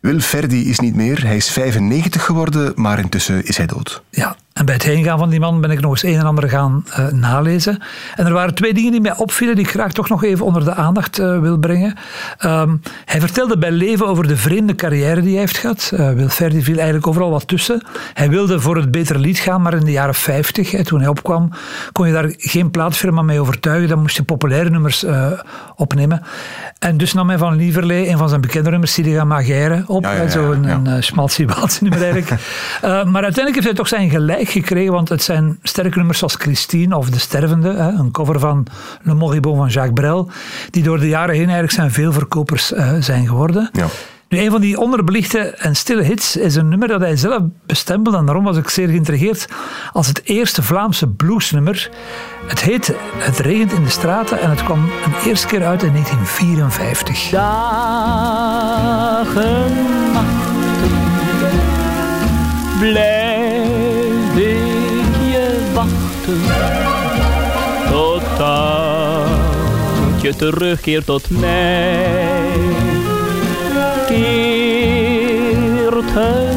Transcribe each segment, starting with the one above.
Wil Ferdi is niet meer. Hij is 95 geworden, maar intussen is hij dood. Ja, en bij het heengaan van die man ben ik nog eens een en ander gaan uh, nalezen. En er waren twee dingen die mij opvielen, die ik graag toch nog even onder de aandacht uh, wil brengen. Um, hij vertelde bij leven over de vreemde carrière die hij heeft gehad. Uh, Wilferdi viel eigenlijk overal wat tussen. Hij wilde voor het betere lied gaan, maar in de jaren 50, hè, toen hij opkwam, kon je daar geen plaatfirma mee overtuigen. Dan moest je populaire nummers opnemen. En dus nam hij van Lieverlee een van zijn bekende nummers, Siliga Magère, op. Ja, ja, ja, Zo'n ja. een nummer eigenlijk. maar uiteindelijk heeft hij toch zijn gelijk gekregen, want het zijn sterke nummers zoals Christine of De Stervende, hè, een cover van Le Moribond van Jacques Brel, die door de jaren heen eigenlijk zijn veel verkopers uh, zijn geworden. Ja. Nu, een van die onderbelichte en stille hits is een nummer dat hij zelf bestempelde. En daarom was ik zeer geïntrigeerd als het eerste Vlaamse bluesnummer. Het heet Het regent in de straten en het kwam een eerste keer uit in 1954. Dagen, nachten, wachten. Totdat je terugkeert tot mij keert het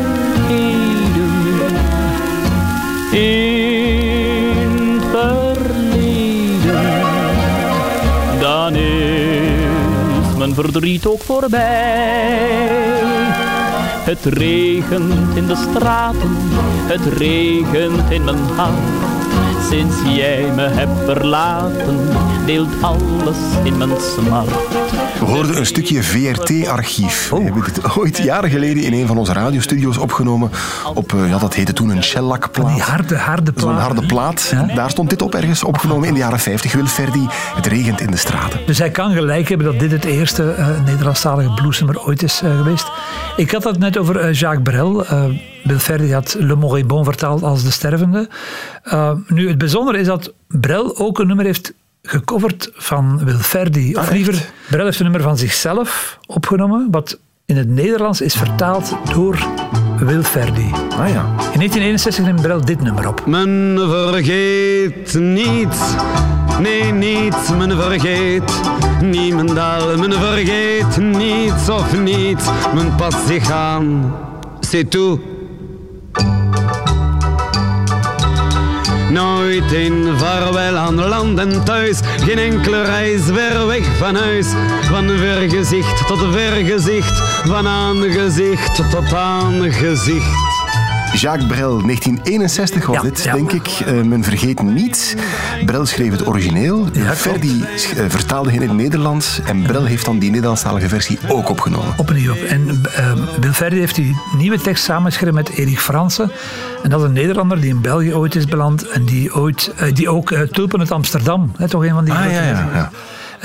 in verleden, dan is mijn verdriet ook voorbij. Het regent in de straten, het regent in mijn hart. Sinds jij me hebt verlaten, deelt alles in mijn smart. We hoorden een stukje VRT-archief. Oh. We hebben het ooit jaren geleden in een van onze radiostudio's opgenomen. Op, ja, dat heette toen een shellakplaat. Die harde, harde plaat. Zo'n harde plaat. Ja? Daar stond dit op ergens opgenomen in de jaren 50. Wilferdi, het regent in de straten. Dus hij kan gelijk hebben dat dit het eerste uh, Nederlandstalige bluesnummer ooit is uh, geweest. Ik had dat net over uh, Jacques Brel. Wilferdi had Le Moribond vertaald als De Stervende. Uh, nu, het bijzondere is dat Brel ook een nummer heeft gecoverd van Wilferdi. Of ah, liever, echt? Brel heeft een nummer van zichzelf opgenomen, wat in het Nederlands is vertaald door Wilferdi. Ah ja. In 1961 neemt Brel dit nummer op. Men vergeet niet, nee niet, men vergeet niemendal. Men vergeet niets of niet, men past zich aan. C'est tout. Nooit een vaarwel aan land en thuis, geen enkele reis ver weg van huis. Van vergezicht tot vergezicht, van aangezicht tot aangezicht. Jacques Brel, 1961 was ja, dit, ja. denk ik. Uh, men vergeet niet. Brel schreef het origineel. Ja, Verdi uh, vertaalde in het Nederlands. En Brel heeft dan die Nederlandstalige versie ook opgenomen. Opnieuw. En uh, Bill Verdi heeft die nieuwe tekst samengeschreven met Erik Fransen. En dat is een Nederlander die in België ooit is beland. En die, ooit, die ook Tulpen uit Amsterdam, hè, toch een van die... Ah, ja, ja, ja.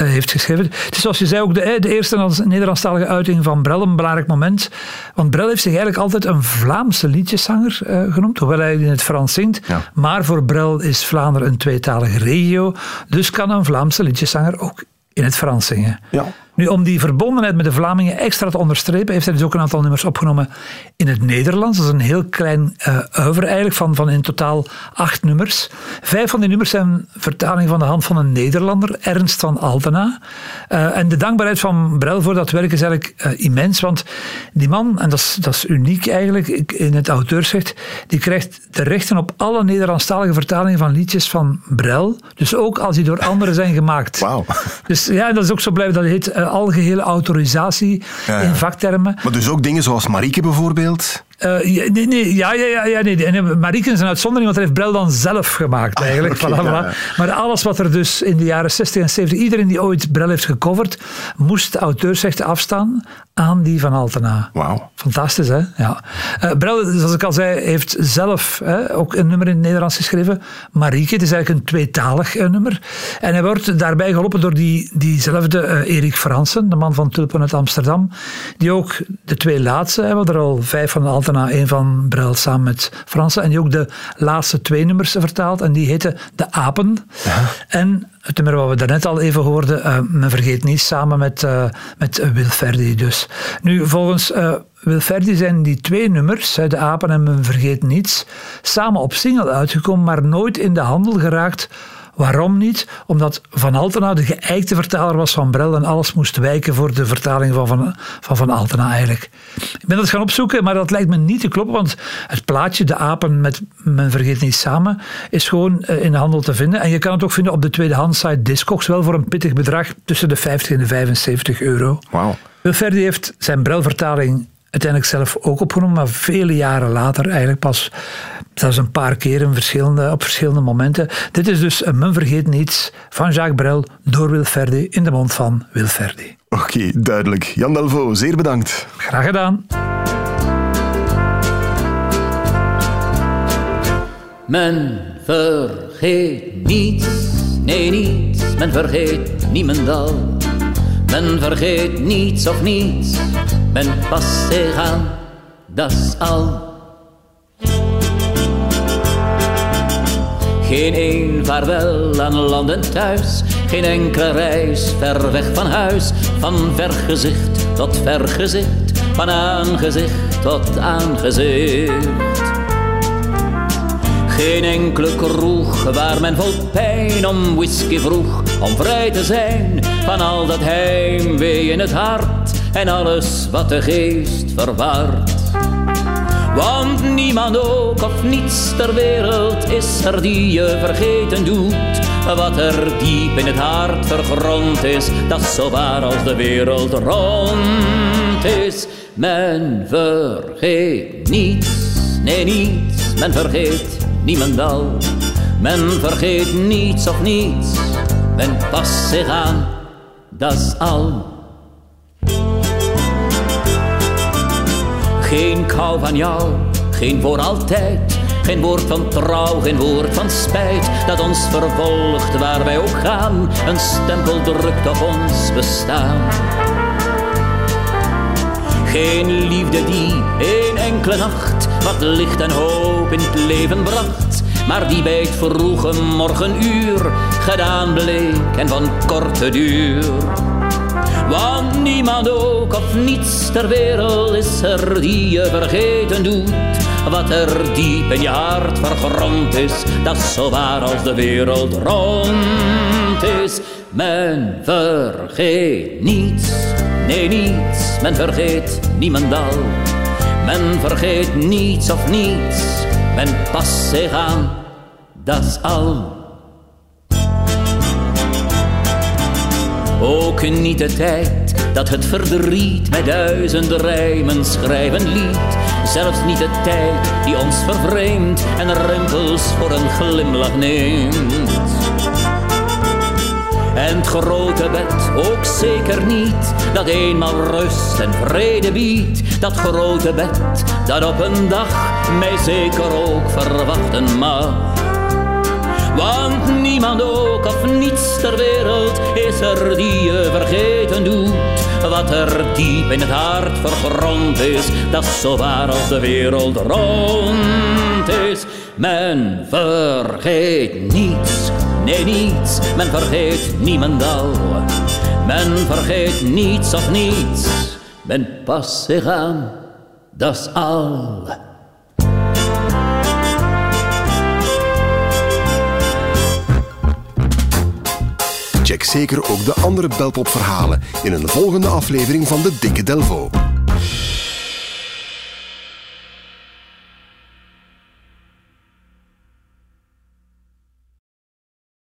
Heeft geschreven. Het is zoals je zei ook de, de eerste Nederlandstalige uiting van Brel, een belangrijk moment. Want Brel heeft zich eigenlijk altijd een Vlaamse liedjeszanger uh, genoemd, hoewel hij in het Frans zingt. Ja. Maar voor Brel is Vlaanderen een tweetalige regio, dus kan een Vlaamse liedjeszanger ook in het Frans zingen. Ja. Nu, om die verbondenheid met de Vlamingen extra te onderstrepen, heeft hij dus ook een aantal nummers opgenomen in het Nederlands. Dat is een heel klein uh, oeuvre eigenlijk, van, van in totaal acht nummers. Vijf van die nummers zijn vertaling van de hand van een Nederlander, Ernst van Altena. Uh, en de dankbaarheid van Brel voor dat werk is eigenlijk uh, immens, want die man, en dat is, dat is uniek eigenlijk in het auteursrecht, die krijgt de rechten op alle Nederlandstalige vertalingen van liedjes van Brel. Dus ook als die door anderen zijn gemaakt. Wauw. Dus ja, dat is ook zo blijven, dat heet algehele autorisatie ja, ja. in vaktermen. Maar dus ook dingen zoals Marieke bijvoorbeeld? Uh, ja, nee, nee, ja, ja, ja, nee. En Marieke is een uitzondering, want hij heeft Brel dan zelf gemaakt eigenlijk. Ah, okay, voilà, ja, maar alles wat er dus in de jaren 60 en 70, iedereen die ooit Brel heeft gecoverd, moest auteursrechten afstaan aan die van Altena. Wauw. Fantastisch, hè? Ja. Uh, Brel, zoals ik al zei, heeft zelf hè, ook een nummer in het Nederlands geschreven. Marieke, het is eigenlijk een tweetalig uh, nummer. En hij wordt daarbij geholpen door die, diezelfde uh, Erik Fransen, de man van Tulpen uit Amsterdam, die ook de twee laatste, hebben we er al vijf van Altena, één van Brel samen met Fransen, en die ook de laatste twee nummers vertaalt. En die heten De Apen. Ja. En het nummer wat we daarnet al even hoorden, Men Vergeet Niet, samen met, met Wilferdi dus. Nu, volgens uh, Wilferdi zijn die twee nummers, De Apen en Men Vergeet Niets, samen op single uitgekomen, maar nooit in de handel geraakt Waarom niet? Omdat Van Altena de geëikte vertaler was van Brel en alles moest wijken voor de vertaling van Van, van, van Altena eigenlijk. Ik ben dat gaan opzoeken, maar dat lijkt me niet te kloppen, want het plaatje, de apen met Men Vergeet Niet Samen, is gewoon eh, in de handel te vinden. En je kan het ook vinden op de tweedehandsite Discogs, wel voor een pittig bedrag tussen de 50 en de 75 euro. Wauw. Wilferdi heeft zijn Brel-vertaling uiteindelijk zelf ook opgenomen, maar vele jaren later eigenlijk pas zelfs een paar keer in verschillende, op verschillende momenten. Dit is dus een Men Vergeet Niets van Jacques Brel door Wilferdi in de mond van Wilferdi. Oké, okay, duidelijk. Jan Delvaux, zeer bedankt. Graag gedaan. Men vergeet niets, nee niets, men vergeet niemendal. Men vergeet niets of niets, men past zich aan, dat is al. Geen een vaarwel aan land en thuis, geen enkele reis ver weg van huis. Van vergezicht tot vergezicht, van aangezicht tot aangezicht. Geen enkele kroeg waar men vol pijn om whisky vroeg, om vrij te zijn van al dat heimwee in het hart en alles wat de geest verward. Want niemand ook of niets ter wereld is er die je vergeten doet. Wat er diep in het hart vergrond is, dat zo waar als de wereld rond is. Men vergeet niets, nee niets, men vergeet niemendal. Men vergeet niets of niets, men past zich aan, dat is al. Geen kou van jou, geen voor altijd. Geen woord van trouw, geen woord van spijt. Dat ons vervolgt waar wij ook gaan. Een stempel drukt op ons bestaan. Geen liefde die een enkele nacht wat licht en hoop in het leven bracht. Maar die bij het vroege morgenuur gedaan bleek en van korte duur. Want niemand ook of niets ter wereld is er die je vergeten doet. Wat er diep in je hart vergrond is, dat zo waar als de wereld rond is. Men vergeet niets, nee niets, men vergeet niemendal. Men vergeet niets of niets, men past zich aan, dat is al. Ook niet de tijd dat het verdriet met duizenden rijmen schrijven liet. Zelfs niet de tijd die ons vervreemdt en rimpels voor een glimlach neemt. En het grote bed ook zeker niet, dat eenmaal rust en vrede biedt. Dat grote bed, dat op een dag mij zeker ook verwachten mag. Want niemand ook of niets ter wereld is er die je vergeten doet. Wat er diep in het hart vergrond is, dat zo waar als de wereld rond is. Men vergeet niets, nee niets, men vergeet niemendal. Men vergeet niets of niets, men past zich aan, dat al. Check zeker ook de andere Belpop-verhalen in een volgende aflevering van de Dikke Delvo.